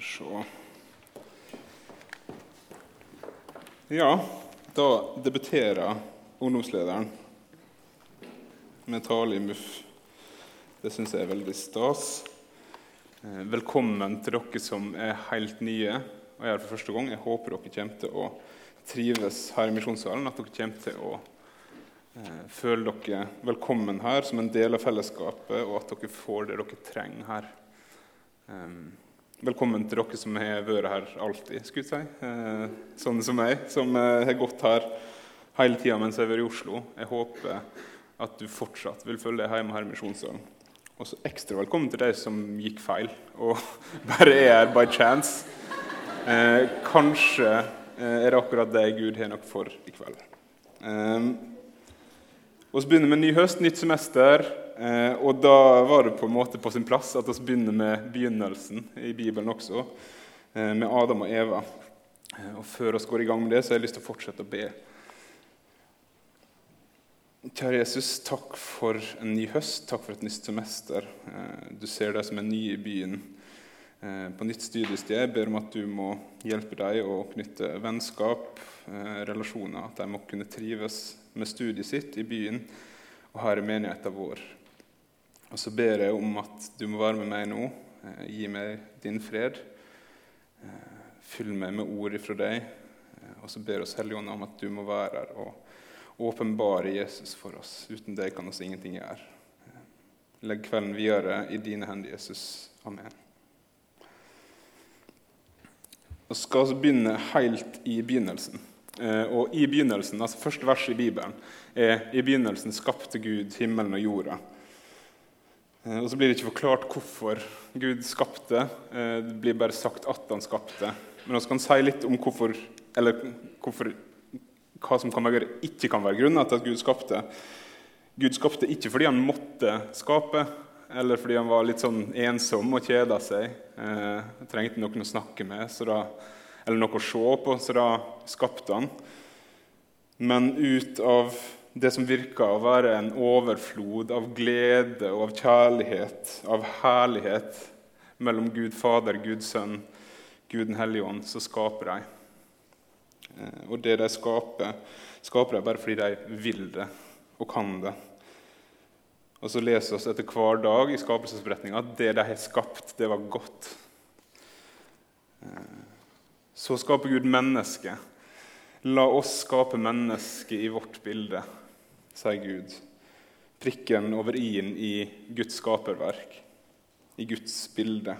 Skal se Ja, da debuterer ungdomslederen med tale i MUF. Det syns jeg er veldig stas. Eh, velkommen til dere som er helt nye og er her for første gang. Jeg håper dere kommer til å trives her i Misjonssalen, at dere kommer til å eh, føle dere velkommen her som en del av fellesskapet, og at dere får det dere trenger her. Um, Velkommen til dere som har vært her alltid, skulle jeg si. Eh, sånne som meg, som eh, har gått her hele tida mens jeg har vært i Oslo. Jeg håper at du fortsatt vil følge deg hjemme her i Misjonssalen. Og så ekstra velkommen til de som gikk feil og bare er her by chance. Eh, kanskje er det akkurat det Gud har noe for i kveld. Vi begynner med ny høst, nytt semester. Eh, og da var det på en måte på sin plass at vi begynner med begynnelsen i Bibelen også, eh, med Adam og Eva. Eh, og Før vi går i gang med det, så har jeg lyst til å fortsette å be. Kjære Jesus, takk for en ny høst, takk for et nytt semester. Du ser deg som en ny i byen på nytt studiested. Jeg ber om at du må hjelpe deg å knytte vennskap, relasjoner, at de må kunne trives med studiet sitt i byen og her i menigheten vår. Og så ber jeg om at du må være med meg nå. Eh, gi meg din fred. Eh, fyll meg med ord ifra deg. Eh, og så ber oss Helligånd om at du må være her og åpenbare Jesus for oss. Uten deg kan oss ingenting gjøre. Legg kvelden videre i dine hender, Jesus. Amen. Vi skal altså begynne helt i begynnelsen. Og i begynnelsen, altså Første vers i Bibelen er i begynnelsen skapte Gud himmelen og jorda. Eh, og Så blir det ikke forklart hvorfor Gud skapte. Eh, det blir bare sagt at han skapte. Men vi kan si litt om hvorfor, eller hvorfor, hva som kan være, ikke kan være grunnen til at Gud skapte. Gud skapte ikke fordi han måtte skape, eller fordi han var litt sånn ensom og kjeda seg. Eh, trengte noen å snakke med da, eller noe å se på, så da skapte han. Men ut av det som virker å være en overflod av glede og av kjærlighet, av herlighet mellom Gud Fader, Gud Sønn, Gud den hellige ånd, så skaper de. Eh, og det de skaper, skaper de bare fordi de vil det og kan det. Og så leser vi etter hver dag i skapelsesberetninga at det de har skapt, det var godt. Eh, så skaper Gud mennesket. La oss skape mennesket i vårt bilde sier Gud. Prikken over i-en i Guds skaperverk, i Guds bilde.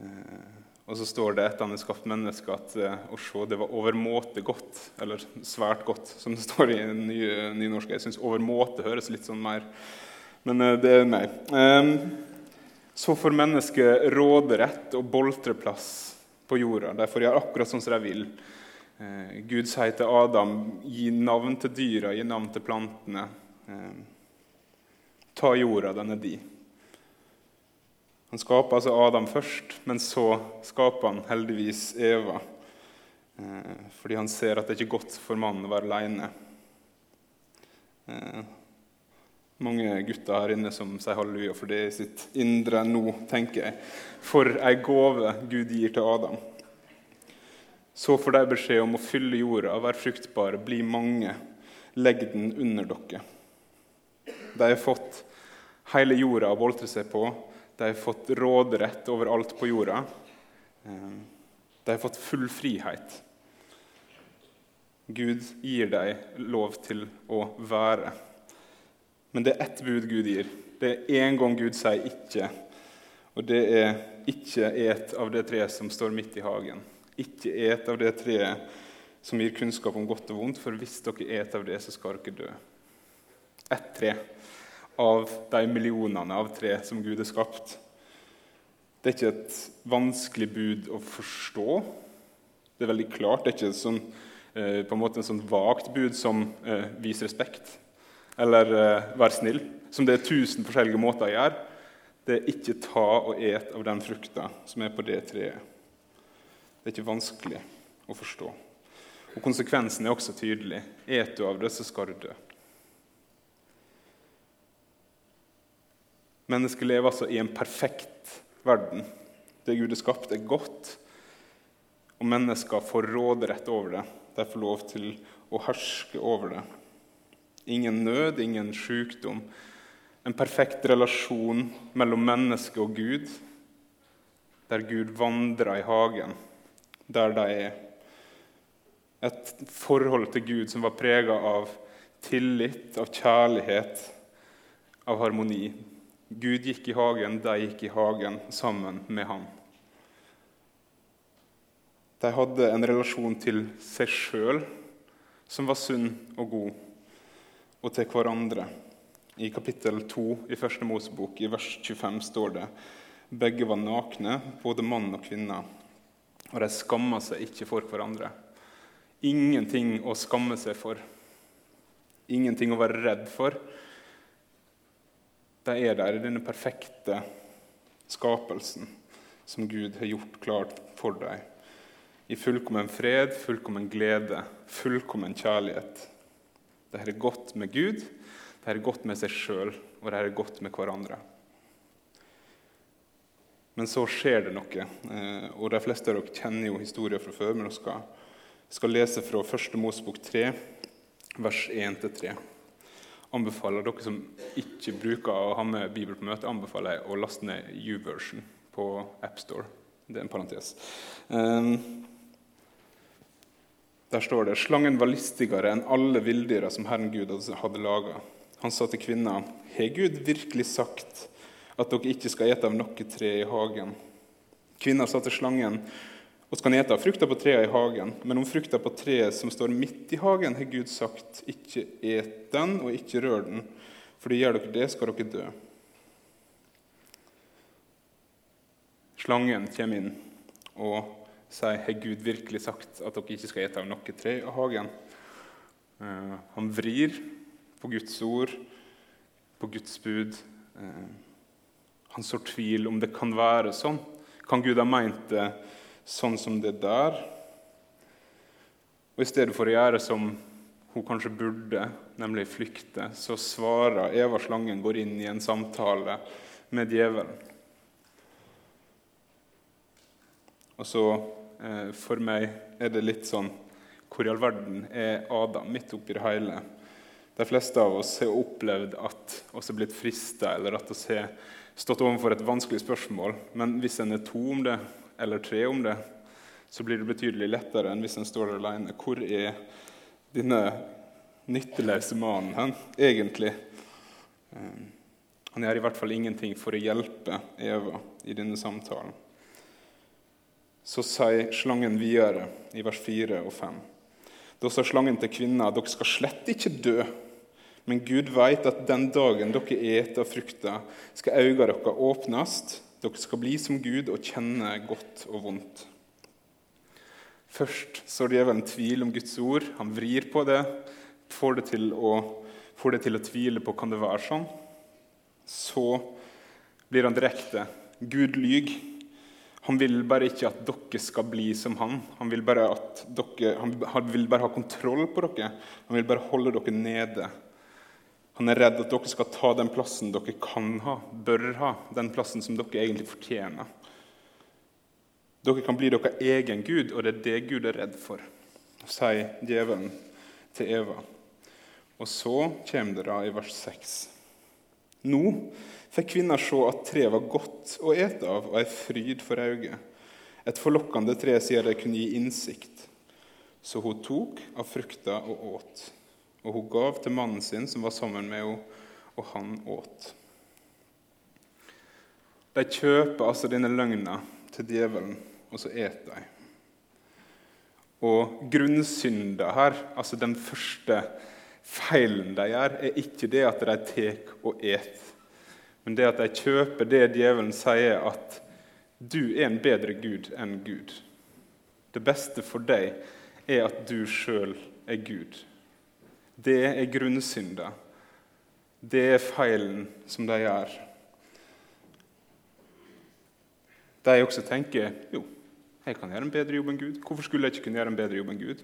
Eh, og så står det etter han har skapt mennesket, at eh, å se det var overmåte godt. Eller svært godt, som det står i nynorsk. Jeg syns overmåte høres litt sånn mer Men eh, det er meg. Så får mennesket råderett og boltreplass på jorda. De får gjøre akkurat sånn som de vil. Eh, Gud sier til Adam gi navn til dyra, gi navn til plantene. Eh, ta jorda, den er di. Han skaper altså Adam først, men så skaper han heldigvis Eva. Eh, fordi han ser at det ikke er godt for mannen å være aleine. Mange gutter her inne som sier halleluja for det i sitt indre nå, tenker jeg. For ei gave Gud gir til Adam. Så får de beskjed om å fylle jorda, være fruktbare, bli mange. Legg den under dere. De har fått hele jorda å boltre seg på. De har fått råderett over alt på jorda. Eh, de har fått full frihet. Gud gir dem lov til å være. Men det er ett bud Gud gir. Det er én gang Gud sier 'ikke'. Og det er 'ikke et av det treet som står midt i hagen'. Ikke et av det treet som gir kunnskap om godt og vondt, for hvis dere et av det, så skal dere dø. Ett tre av de millionene av tre som Gud har skapt. Det er ikke et vanskelig bud å forstå. Det er veldig klart. Det er ikke sånn, eh, på en måte en sånn vagt bud som eh, 'vis respekt' eller eh, 'vær snill', som det er tusen forskjellige måter å gjøre. Det er ikke ta og et av den frukta som er på det treet. Det er ikke vanskelig å forstå. Og Konsekvensen er også tydelig. Et du av det, så skal du dø. Mennesket lever altså i en perfekt verden. Det Gud har skapt, er godt, og mennesker får råderett over det. De får lov til å herske over det. Ingen nød, ingen sykdom. En perfekt relasjon mellom menneske og Gud, der Gud vandrer i hagen, der de er. Et forhold til Gud som var prega av tillit, av kjærlighet, av harmoni. Gud gikk i hagen, de gikk i hagen sammen med ham. De hadde en relasjon til seg sjøl som var sunn og god, og til hverandre. I kapittel 2 i Første Mosebok, i vers 25, står det begge var nakne, både mann og kvinne, og de skamma seg ikke for hverandre. Ingenting å skamme seg for, ingenting å være redd for de er der i denne perfekte skapelsen som Gud har gjort klart for dem. I fullkommen fred, fullkommen glede, fullkommen kjærlighet. Det det godt med Gud, det det godt med seg sjøl, og det det godt med hverandre. Men så skjer det noe, eh, og de fleste av dere kjenner jo historien fra før. Men dere skal, skal lese fra 1. Mosebok 3, vers 1-3 anbefaler dere som ikke bruker å ha med Bibel på møte, anbefaler jeg å laste ned U-version på AppStore. Det er en parentes. Um, der står det slangen var listigere enn alle villdyra som Herren Gud hadde laga. Han sa til kvinna, har Gud virkelig sagt at dere ikke skal ete av noe tre i hagen? Kvinna sa til slangen, og skal ete av frukta på treet i hagen. Men om frukta på treet som står midt i hagen, har Gud sagt, ikke et den, og ikke rør den, for gjør dere det, skal dere dø. Slangen kommer inn og sier, har Gud virkelig sagt at dere ikke skal ete av noe tre i hagen? Uh, han vrir på Guds ord, på Guds bud. Han sår tvil om det kan være sånn. Kan Gud ha meint det? sånn som det der. Og I stedet for å gjøre som hun kanskje burde, nemlig flykte, så svarer Eva slangen går inn i en samtale med djevelen. Og så, eh, For meg er det litt sånn Hvor i all verden er Adam midt oppi det hele? De fleste av oss har opplevd at oss har blitt frista, eller at oss har stått overfor et vanskelig spørsmål. Men hvis en er to om det, eller tre om det, så blir det betydelig lettere enn hvis en står alene. Hvor er denne nytteløse mannen hen, egentlig? Eh, han gjør i hvert fall ingenting for å hjelpe Eva i denne samtalen. Så sier slangen videre i vers 4 og 5. Da sa slangen til kvinna dere skal slett ikke dø. Men Gud veit at den dagen dere eter frukta, skal øynene deres åpnes, dere skal bli som Gud og kjenne godt og vondt. Først sår djevelen tvil om Guds ord. Han vrir på det, får det til å, det til å tvile på kan det være sånn. Så blir han direkte. Gud lyver. Han vil bare ikke at dere skal bli som han. Han vil bare, dere, han vil bare ha kontroll på dere. Han vil bare holde dere nede. Han er redd at dere skal ta den plassen dere kan ha, bør ha, den plassen som dere egentlig fortjener. Dere kan bli deres egen gud, og det er det Gud er redd for, sier djevelen til Eva. Og så kommer det da i vers 6. Nå fikk kvinna se at treet var godt å ete av og ei fryd for øyet. Et forlokkende tre sier det kunne gi innsikt. Så hun tok av frukta og åt. Og hun gav til mannen sin som var sammen med henne, og han åt. De kjøper altså denne løgna til djevelen, og så eter de. Og grunnsynda her, altså den første feilen de gjør, er ikke det at de tar og et, men det at de kjøper det djevelen sier, at du er en bedre gud enn Gud. Det beste for deg er at du sjøl er Gud. Det er grunnsynda. Det er feilen som de gjør. De også tenker jo, jeg kan gjøre en bedre jobb enn Gud. Hvorfor skulle jeg ikke kunne gjøre en bedre jobb enn Gud?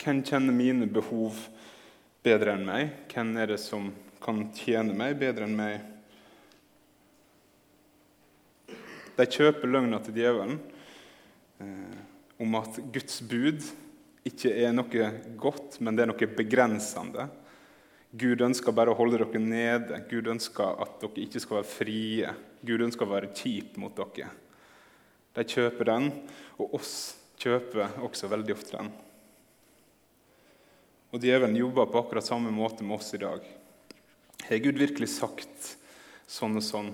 Hvem kjenner mine behov bedre enn meg? Hvem er det som kan tjene meg bedre enn meg? De kjøper løgna til djevelen eh, om at Guds bud ikke er noe godt, men det er noe begrensende. Gud ønsker bare å holde dere nede. Gud ønsker at dere ikke skal være frie. Gud ønsker å være kjip mot dere. De kjøper den, og oss kjøper også veldig ofte den. Og djevelen jobber på akkurat samme måte med oss i dag. Har Gud virkelig sagt sånn og sånn?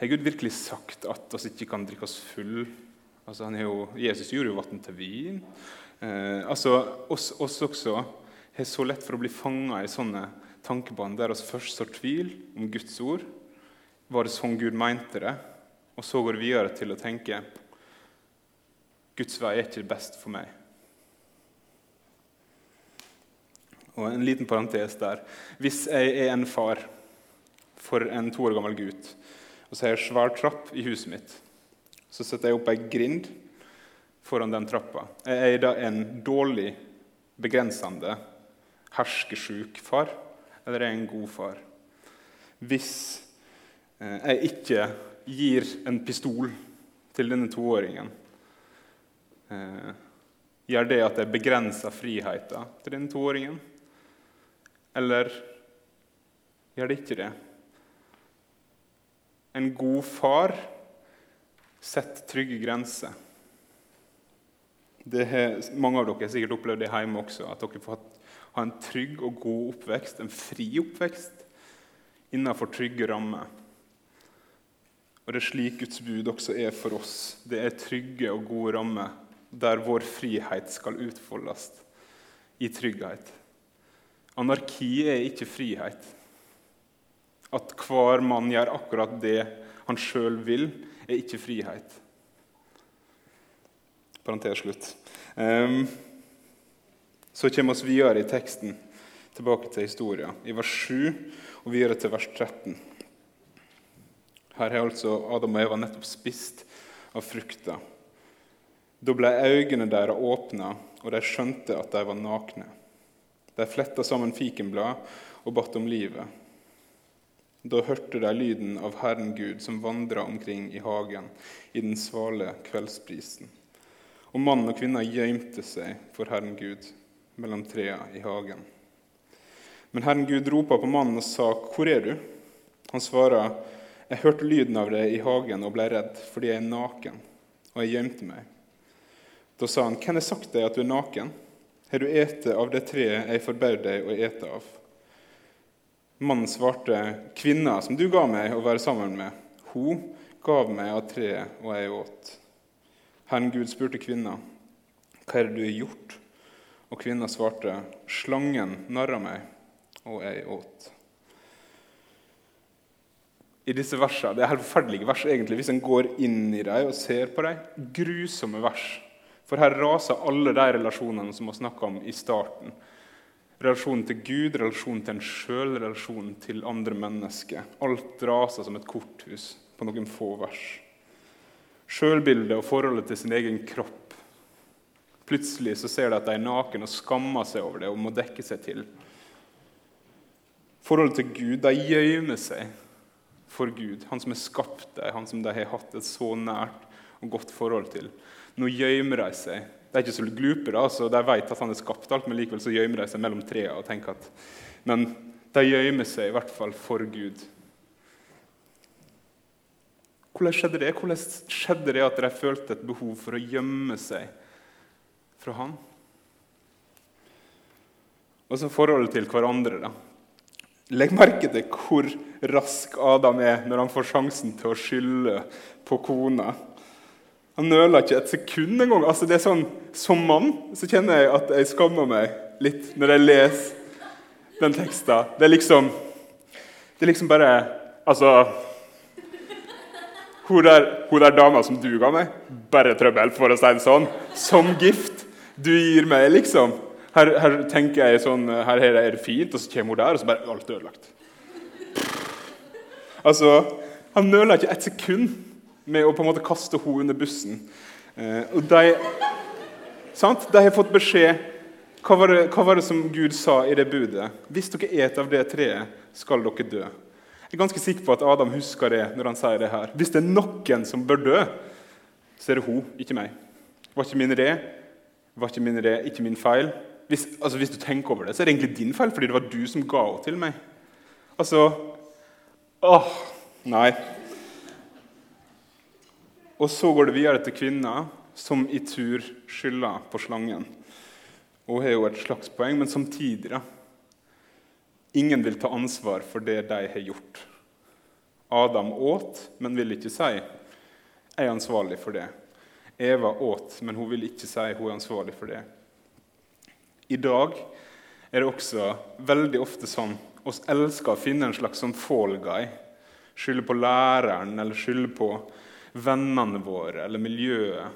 Har Gud virkelig sagt at oss ikke kan drikke oss full? Altså, jo, Jesus gjorde jo vann til vin. Eh, altså, oss, oss også har så lett for å bli fanga i sånne tankebånd der oss først sår tvil om Guds ord. Var det sånn Gud mente det? Og så går vi videre til å tenke Guds vei er ikke best for meg. Og en liten parentes der. Hvis jeg er en far for en to år gammel gutt, og så har jeg svær trapp i huset mitt, så setter jeg opp ei grind foran den trappa. Jeg er da en dårlig, begrensende, herskesjuk far, eller er jeg en god far? Hvis eh, jeg ikke gir en pistol til denne toåringen, eh, gjør det at jeg begrenser friheten til denne toåringen? Eller gjør det ikke det? En god far setter trygge grenser. Har, mange av dere har sikkert opplevd det hjemme også, at dere får ha en trygg og god oppvekst, en fri oppvekst, innenfor trygge rammer. Og Det er slik Guds bud også er for oss. Det er trygge og gode rammer der vår frihet skal utfoldes i trygghet. Anarki er ikke frihet. At hver mann gjør akkurat det han sjøl vil, er ikke frihet. Parentes slutt. Um, så kommer vi videre i teksten, tilbake til historien, i vers 7 og videre til vers 13. Her har altså Adam og Eva nettopp spist av frukta. Da ble øynene deres åpna, og de skjønte at de var nakne. De fletta sammen fikenblad og batt om livet. Da hørte de lyden av Herren Gud som vandra omkring i hagen i den svale kveldsprisen. Og mann og kvinne gjemte seg for Herren Gud mellom trea i hagen. Men Herren Gud ropa på mannen og sa, 'Hvor er du?' Han svara, 'Jeg hørte lyden av deg i hagen og ble redd, fordi jeg er naken, og jeg gjemte meg.' Da sa han, 'Hvem har sagt deg at du er naken?' har du ete av det treet jeg forbød deg å ete av? Mannen svarte, kvinna som du ga meg å være sammen med, hun gav meg av treet, og jeg åt. Herren Gud spurte kvinna, hva er det du har gjort? Og kvinna svarte, slangen narra meg, og jeg åt. I disse versene, Det er forferdelige vers egentlig, hvis en går inn i dem og ser på dem. Grusomme vers. For her raser alle de relasjonene som vi snakka om i starten. Relasjonen til Gud, relasjonen til en sjøl, relasjonen til andre mennesker. Alt raser som et korthus på noen få vers. Sjølbildet og forholdet til sin egen kropp. Plutselig så ser de at de er naken og skammer seg over det og må dekke seg til. Forholdet til Gud, de gjemmer seg for Gud, han som har skapt dem, han som de har hatt et så nært og godt forhold til. Nå gjemmer de seg. De er ikke så glupe, da, så de vet at han har skapt alt, men likevel så gjemmer de seg mellom trærne og tenker at Men de gjemmer seg i hvert fall for Gud. Hvordan skjedde det? Hvordan skjedde det at de følte et behov for å gjemme seg fra han? Og så forholdet til hverandre. da. Legg merke til hvor rask Adam er når han får sjansen til å skylde på kona. Han nøler ikke et sekund engang. Altså, det er sånn, som mann så kjenner jeg at jeg skammer meg litt når jeg leser den teksten. Det er liksom Det er liksom bare Altså Hun der, hun der dama som du ga meg, bare trøbbel, for å si det sånn. Som gift du gir meg, liksom. Her, her tenker jeg sånn Her er det fint, og så kommer hun der, og så bare alt ødelagt. Altså, Han nøler ikke et sekund med å på en måte kaste henne under bussen. Eh, og de, sant? de har fått beskjed hva var, det, hva var, det, som Gud sa i det budet? Hvis dere et av det treet, skal dere dø. Jeg er ganske sikker på at Adam husker det når han sier det her. Hvis det er noen som bør dø, så er det hun, ikke meg. Var ikke min re, var ikke min re, ikke min feil. Hvis, altså, hvis, du tenker over det, så er det egentlig din feil, fordi det var du som ga henne til meg. Altså Åh, nei. Og så går det videre til kvinner som i tur skylder på slangen. Hun har jo et slags poeng, men samtidig da, Ingen vil ta ansvar for det de har gjort. Adam åt, men vil ikke si 'jeg er ansvarlig for det'. Eva åt, men hun vil ikke si hun er ansvarlig for det. I dag er det også veldig ofte sånn oss elsker å finne en slags sånn fall guy. Skylde på læreren eller skylde på vennene våre eller miljøet.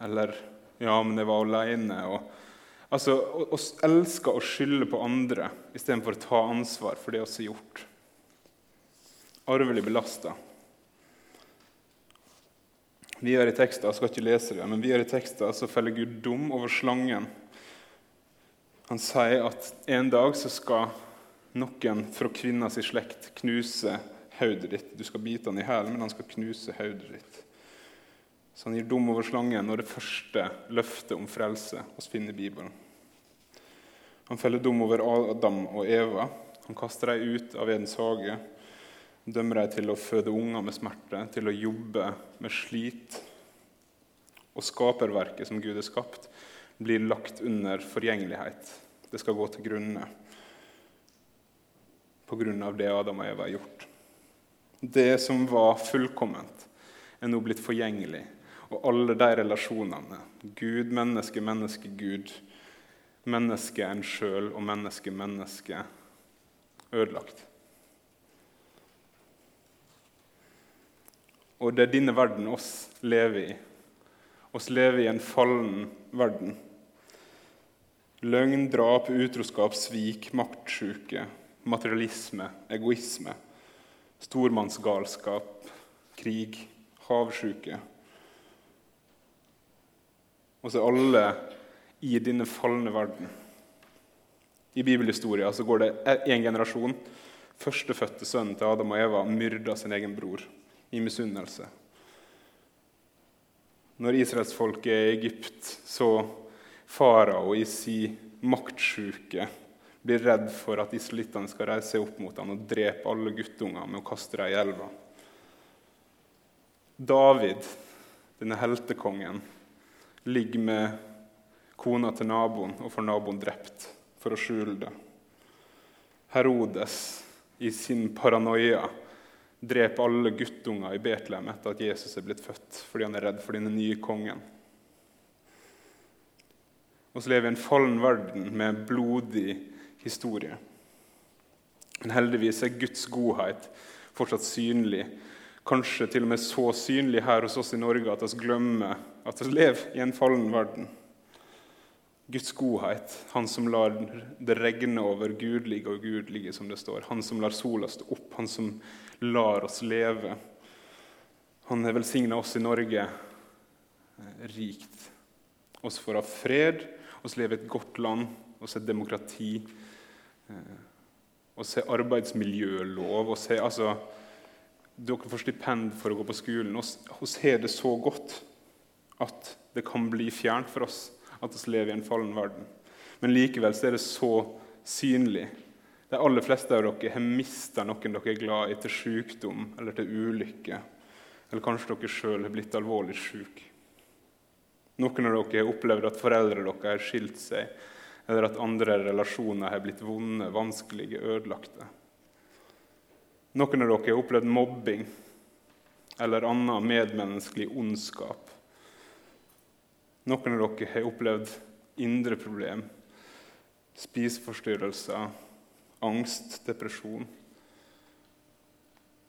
Eller 'ja, men jeg var aleine'. Og Altså, å elsker å skylde på andre istedenfor å ta ansvar for det vi har gjort. Arvelig belasta. Videre i teksten, jeg skal ikke lese det, men vi videre i teksten så feller Gud dum over slangen. Han sier at en dag så skal noen fra kvinnas slekt knuse hodet ditt. Du skal bite han i hælen, men han skal knuse hodet ditt. Så han gir dom over slangen når det første løftet om frelse oss finner i Bibelen. Han feller dom over Adam og Eva. Han kaster dem ut av Edens hage. Dømmer dem til å føde unger med smerte, til å jobbe med slit. Og skaperverket som Gud har skapt, blir lagt under forgjengelighet. Det skal gå til grunne på grunn av det Adam og Eva har gjort. Det som var fullkomment, er nå blitt forgjengelig og alle de relasjonene Gud, menneske, menneske, Gud, menneske, en sjøl og menneske, menneske ødelagt. Og det er denne verden oss lever i. Oss lever i en fallen verden. Løgn, drap, utroskap, svik, maktsjuke, materialisme, egoisme, stormannsgalskap, krig, havsjuke og så alle i denne falne verden. I bibelhistoria så går det én generasjon. Førstefødte sønnen til Adam og Eva myrda sin egen bror i misunnelse. Når israelsfolket er i Egypt, så farao i si maktsjuke blir redd for at israelittene skal reise seg opp mot ham og drepe alle guttunger med å kaste dem i elva. David, denne heltekongen, ligger med kona til naboen og får naboen drept for å skjule det. Herodes i sin paranoia dreper alle guttunger i Betlehem etter at Jesus er blitt født, fordi han er redd for denne nye kongen. Og så lever vi i en fallen verden med blodig historie. Men heldigvis er Guds godhet fortsatt synlig kanskje til og med så synlig her hos oss i Norge at vi glemmer at vi lever i en fallen verden. Guds godhet, han som lar det regne over gudlige og ugudelige, som det står. Han som lar sola stå opp, han som lar oss leve. Han har velsigna oss i Norge eh, rikt. Oss får ha fred, oss lever i et godt land, oss har demokrati. Eh, oss har arbeidsmiljølov. oss har altså dere får stipend for å gå på skolen. Oss har det så godt at det kan bli fjernt for oss at vi lever i en fallen verden. Men likevel er det så synlig. De aller fleste av dere har mista noen dere er glad i, til sykdom eller til ulykke. Eller kanskje dere sjøl har blitt alvorlig syke. Noen av dere har opplevd at foreldrene deres har skilt seg, eller at andre relasjoner har blitt vonde, vanskelige, ødelagte. Noen av dere har opplevd mobbing eller annen medmenneskelig ondskap. Noen av dere har opplevd indre problem, spiseforstyrrelser, angst, depresjon.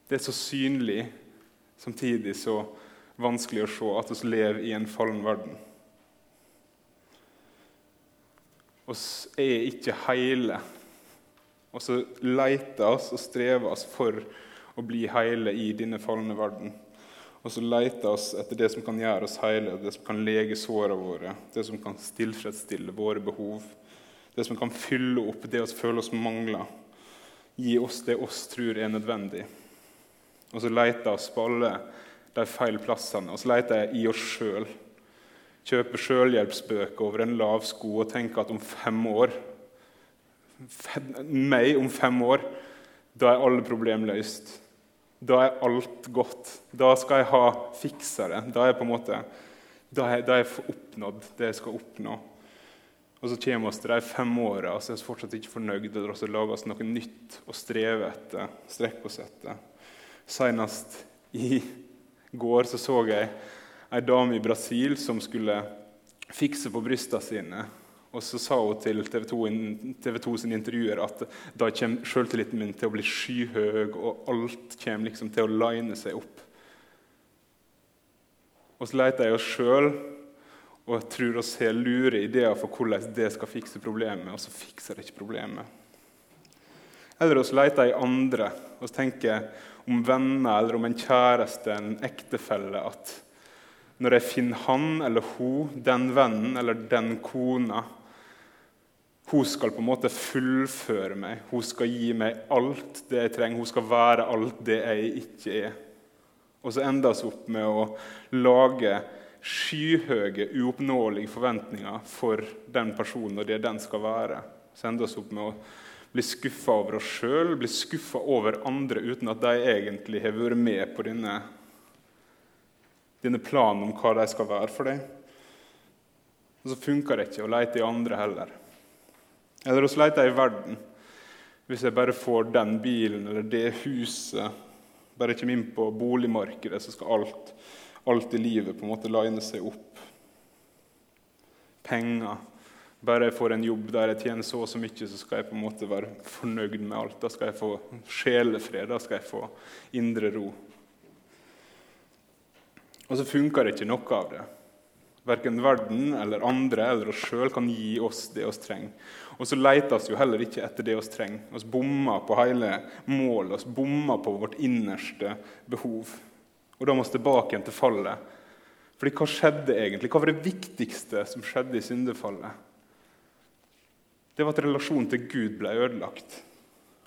Det er så synlig, samtidig så vanskelig å se at vi lever i en fallen verden. Vi er ikke hele og så leter oss og strever oss for å bli hele i denne falne verden. Og så leter oss etter det som kan gjøre oss hele, det som kan lege sårene våre, det som kan tilfredsstille våre behov, det som kan fylle opp det vi føler oss mangler, gi oss det oss tror er nødvendig. Og så leter oss på alle de feil plassene. Og så leter jeg i oss sjøl. Kjøper sjølhjelpsbøker over en lav sko og tenker at om fem år Meg om fem år, da er alle problem løst. Da er alt godt. Da skal jeg ha fiksa det. Da er jeg på en måte da er, da er jeg oppnådd det jeg skal oppnå. Og så kommer vi til de fem åra og så er vi fortsatt ikke fornøyd, Og så lager vi noe nytt å streve etter, strekke oss etter. Senest i går så, så jeg ei dame i Brasil som skulle fikse på brystene sine. Og så sa hun til TV 2, TV 2 sin intervjuer at da kommer selvtilliten min til å bli skyhøy, og alt kommer liksom til å line seg opp. Og så leter jeg oss sjøl og tror oss har lure ideer for hvordan det skal fikse problemet, og så fikser det ikke problemet. Eller vi leter i andre og tenker om venner eller om en kjæreste, en ektefelle, at når jeg finner han eller hun, den vennen eller den kona Hun skal på en måte fullføre meg. Hun skal gi meg alt det jeg trenger. Hun skal være alt det jeg ikke er. Og så ender vi opp med å lage skyhøye, uoppnåelige forventninger for den personen og det den skal være. Så ender vi opp med å bli skuffa over oss sjøl, bli skuffa over andre uten at de egentlig har vært med på denne, denne planen om hva de skal være for deg. Og så funker det ikke å lete i andre heller. Eller å lete i verden. Hvis jeg bare får den bilen eller det huset, bare kommer inn på boligmarkedet, så skal alt, alt i livet på en måte line seg opp. Penger bare jeg får en jobb der jeg tjener så og så mye, så skal jeg på en måte være fornøyd med alt. Da skal jeg få sjelefred, da skal jeg få indre ro. Og så funker det ikke noe av det. Verken verden eller andre eller oss sjøl kan gi oss det vi trenger. Og så leter vi jo heller ikke etter det vi trenger. Vi bommer på hele målet, vi bommer på vårt innerste behov. Og da må vi tilbake igjen til fallet. Fordi hva skjedde egentlig? Hva var det viktigste som skjedde i syndefallet? det var at relasjonen til Gud ble ødelagt.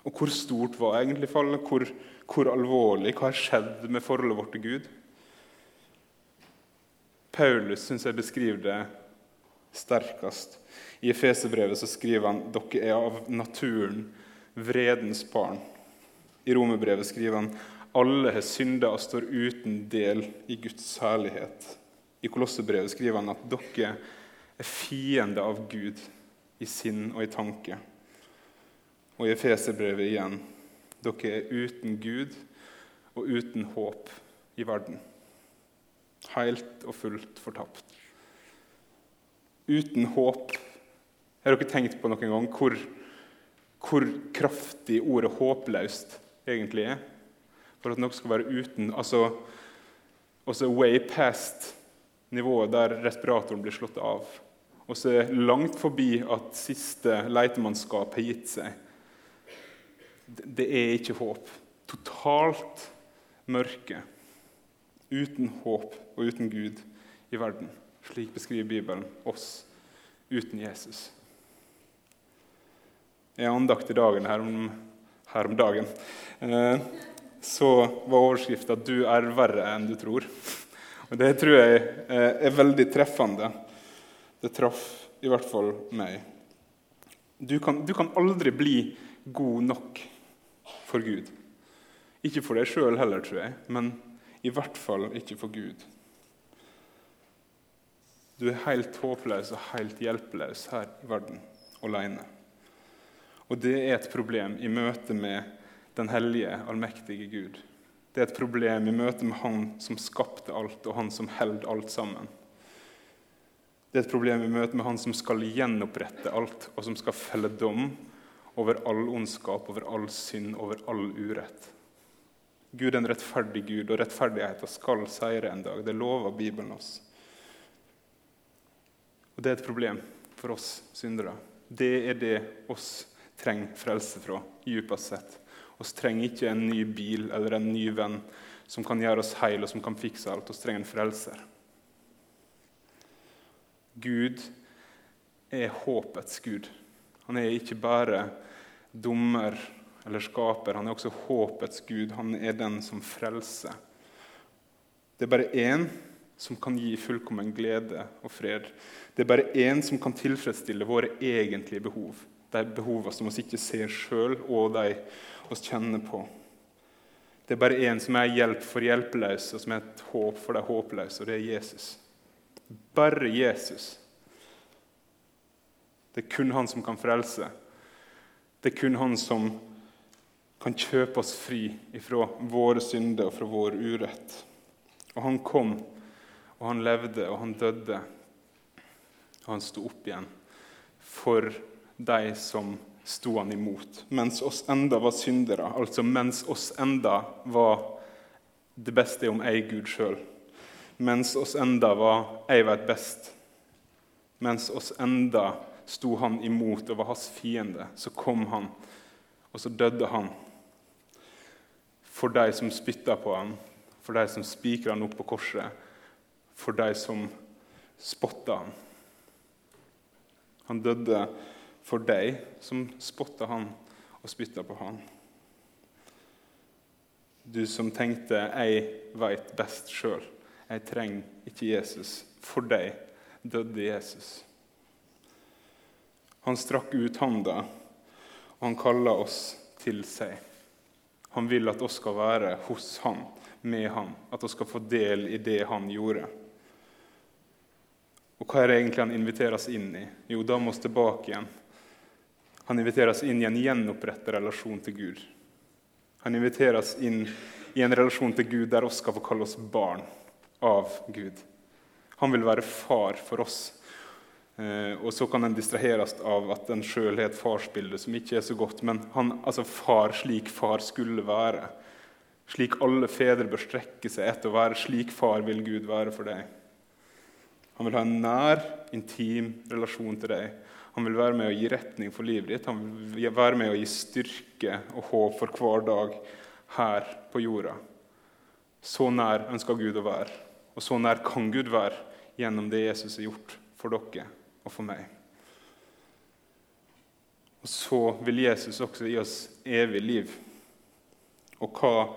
Og hvor stort var egentlig fallet? Hvor, hvor alvorlig? Hva har skjedd med forholdet vårt til Gud? Paulus syns jeg beskriver det sterkest. I Efeserbrevet skriver han dere er av naturen vredens barn. I Romerbrevet skriver han alle har synda og står uten del i Guds herlighet. I Kolossebrevet skriver han at dere er fiender av Gud i sinn og i tanke. Og i Efeserbrevet igjen dere er uten Gud og uten håp i verden. Helt og fullt fortapt. Uten håp. Har dere tenkt på noen gang hvor, hvor kraftig ordet 'håpløst' egentlig er? For at noe skal være uten altså, Også way past nivået der respiratoren blir slått av og så langt forbi at siste leitemannskap har gitt seg. Det er ikke håp. Totalt mørke. Uten håp og uten Gud i verden. Slik beskriver Bibelen oss uten Jesus. I andakt i dagen her om, her om dagen eh, så var overskrifta 'Du er verre enn du tror'. Og Det tror jeg eh, er veldig treffende. Det traff i hvert fall meg. Du kan, du kan aldri bli god nok for Gud. Ikke for deg sjøl heller, tror jeg, men i hvert fall ikke for Gud. Du er helt håpløs og helt hjelpeløs her i verden alene. Og det er et problem i møte med den hellige, allmektige Gud. Det er et problem i møte med Han som skapte alt, og Han som holder alt sammen. Det er et problem i møte med Han som skal gjenopprette alt, og som skal felle dom over all ondskap, over all synd, over all urett. Gud er en rettferdig Gud, og rettferdigheten skal seire en dag. Det lover Bibelen oss. Og Det er et problem for oss syndere. Det er det oss trenger frelse fra, djupest sett. Vi trenger ikke en ny bil eller en ny venn som kan gjøre oss heil og som kan fikse alt. Vi trenger en frelser. Gud er håpets Gud. Han er ikke bare dommer eller skaper. Han er også håpets Gud. Han er den som frelser. Det er bare én som kan gi fullkommen glede og fred. Det er bare én som kan tilfredsstille våre egentlige behov. De behovene som vi ikke ser sjøl, og de vi kjenner på. Det er bare én som er hjelp for hjelpeløse, og som er et håp for de håpløse, og det er Jesus. Bare Jesus. Det er kun han som kan frelse. Det er kun han som kan kjøpe oss fri fra våre synder og fra vår urett. Og han kom, og han levde, og han døde. Og han sto opp igjen for de som sto han imot. Mens oss enda var syndere, altså mens oss enda var det beste om ei Gud sjøl. Mens oss enda var ei vet best. Mens oss enda sto han imot og var hans fiende. Så kom han, og så døde han. For de som spytta på ham, for de som spikra ham opp på korset, for de som spotta ham. Han døde for deg som spotta han og spytta på han. Du som tenkte 'jeg veit best sjøl', jeg trenger ikke Jesus. For deg døde Jesus. Han strakk ut handa, og han kalla oss til seg. Han vil at oss skal være hos han, med han, at vi skal få del i det han gjorde. Og hva er det egentlig han inviterer oss inn i? Jo, da må vi tilbake igjen. Han inviterer oss inn i en gjenopprettet relasjon til Gud. Han inviterer oss inn i en relasjon til Gud der oss skal få kalle oss barn av Gud. Han vil være far for oss. Eh, og så kan en distraheres av at en sjøl har et farsbilde som ikke er så godt. Men han, altså far slik far skulle være. Slik alle fedre bør strekke seg etter å være. Slik far vil Gud være for deg. Han vil ha en nær, intim relasjon til deg. Han vil være med å gi retning for livet ditt. Han vil være med å gi styrke og håp for hver dag her på jorda. Så nær ønsker Gud å være, og så nær kan Gud være gjennom det Jesus har gjort for dere og for meg. Og så vil Jesus også gi oss evig liv. Og hva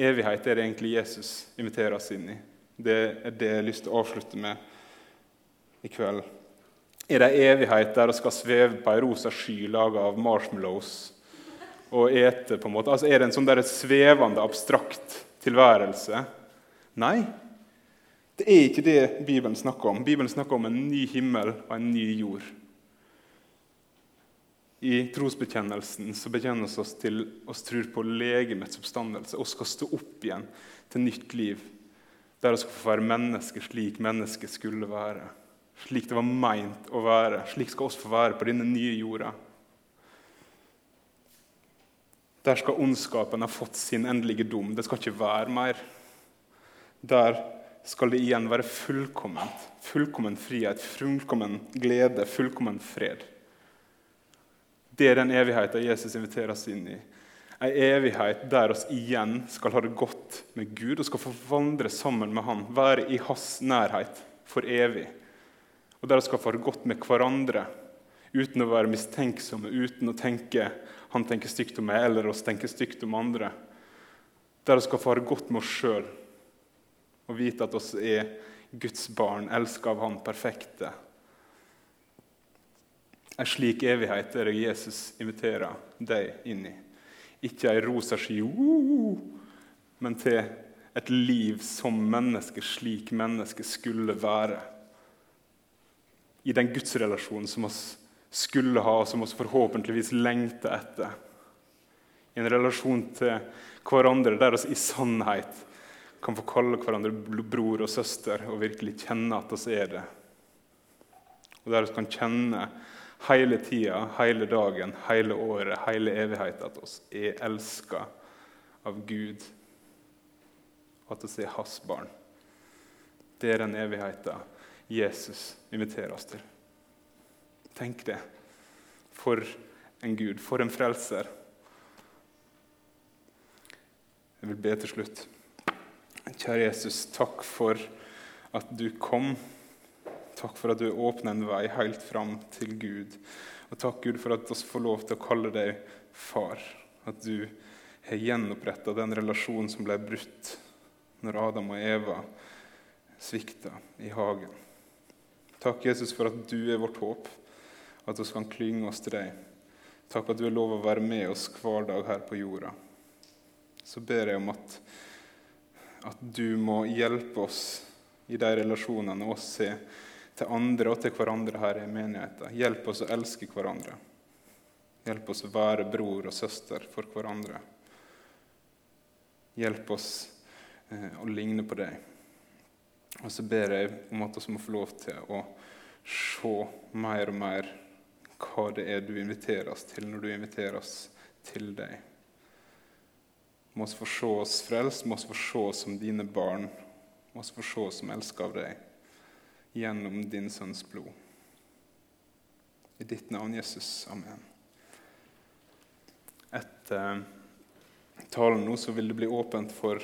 evighet er det egentlig Jesus inviterer oss inn i? Det er det jeg har lyst til å avslutte med i kveld. Er det evighet der vi skal sveve på ei rosa sky laga av marshmallows og ete? på en måte? Altså Er det en sånn der svevende, abstrakt tilværelse? Nei, det er ikke det Bibelen snakker om. Bibelen snakker om en ny himmel og en ny jord. I trosbekjennelsen så bekjennes oss til oss tror på legemets oppstandelse. Vi skal stå opp igjen til nytt liv, der vi skal få være mennesker slik mennesket skulle være. Slik det var meint å være. Slik skal vi få være på denne nye jorda. Der skal ondskapen ha fått sin endelige dom. Det skal ikke være mer. Der skal det igjen være fullkomment. Fullkommen frihet, fullkommen glede, fullkommen fred. Det er den evigheten Jesus inviterer oss inn i. En evighet der oss igjen skal ha det godt med Gud og skal få vandre sammen med Han, være i Hans nærhet for evig. Og der vi skal få det godt med hverandre uten å være mistenksomme, uten å tenke han tenker stygt om meg, eller oss tenker stygt om andre. Der vi skal få det godt med oss sjøl og vite at oss er Guds barn, elska av Han perfekte. En slik evighet er det Jesus inviterer deg inn i. Ikke ei rosa sky, men til et liv som menneske, slik mennesket skulle være. I den gudsrelasjonen som oss skulle ha, og som oss forhåpentligvis lengter etter. I en relasjon til hverandre der oss i sannhet kan få kalle hverandre bror og søster og virkelig kjenne at oss er det. Og der vi kan kjenne hele tida, hele dagen, hele året, hele evigheten at oss er elska av Gud, og at oss er hans barn. Det er den evigheten Jesus inviterer oss til. Tenk det. For en Gud, for en frelser. Jeg vil be til slutt. Kjære Jesus, takk for at du kom. Takk for at du åpner en vei helt fram til Gud. Og takk, Gud, for at vi får lov til å kalle deg far. At du har gjenoppretta den relasjonen som ble brutt når Adam og Eva svikta i hagen. Takk, Jesus, for at du er vårt håp, at vi kan klynge oss til deg. Takk at du har lov å være med oss hver dag her på jorda. Så ber jeg om at, at du må hjelpe oss i de relasjonene oss har til andre og til hverandre her i menigheten. Hjelp oss å elske hverandre. Hjelp oss å være bror og søster for hverandre. Hjelp oss eh, å ligne på deg. Og så ber jeg om at vi må få lov til å se mer og mer hva det er du inviterer oss til når du inviterer oss til deg. Må oss få se oss frelst, må oss få se oss som dine barn, må oss få se oss som elsker av deg gjennom din sønns blod. I ditt navn, Jesus. Amen. Etter talen nå så vil det bli åpent for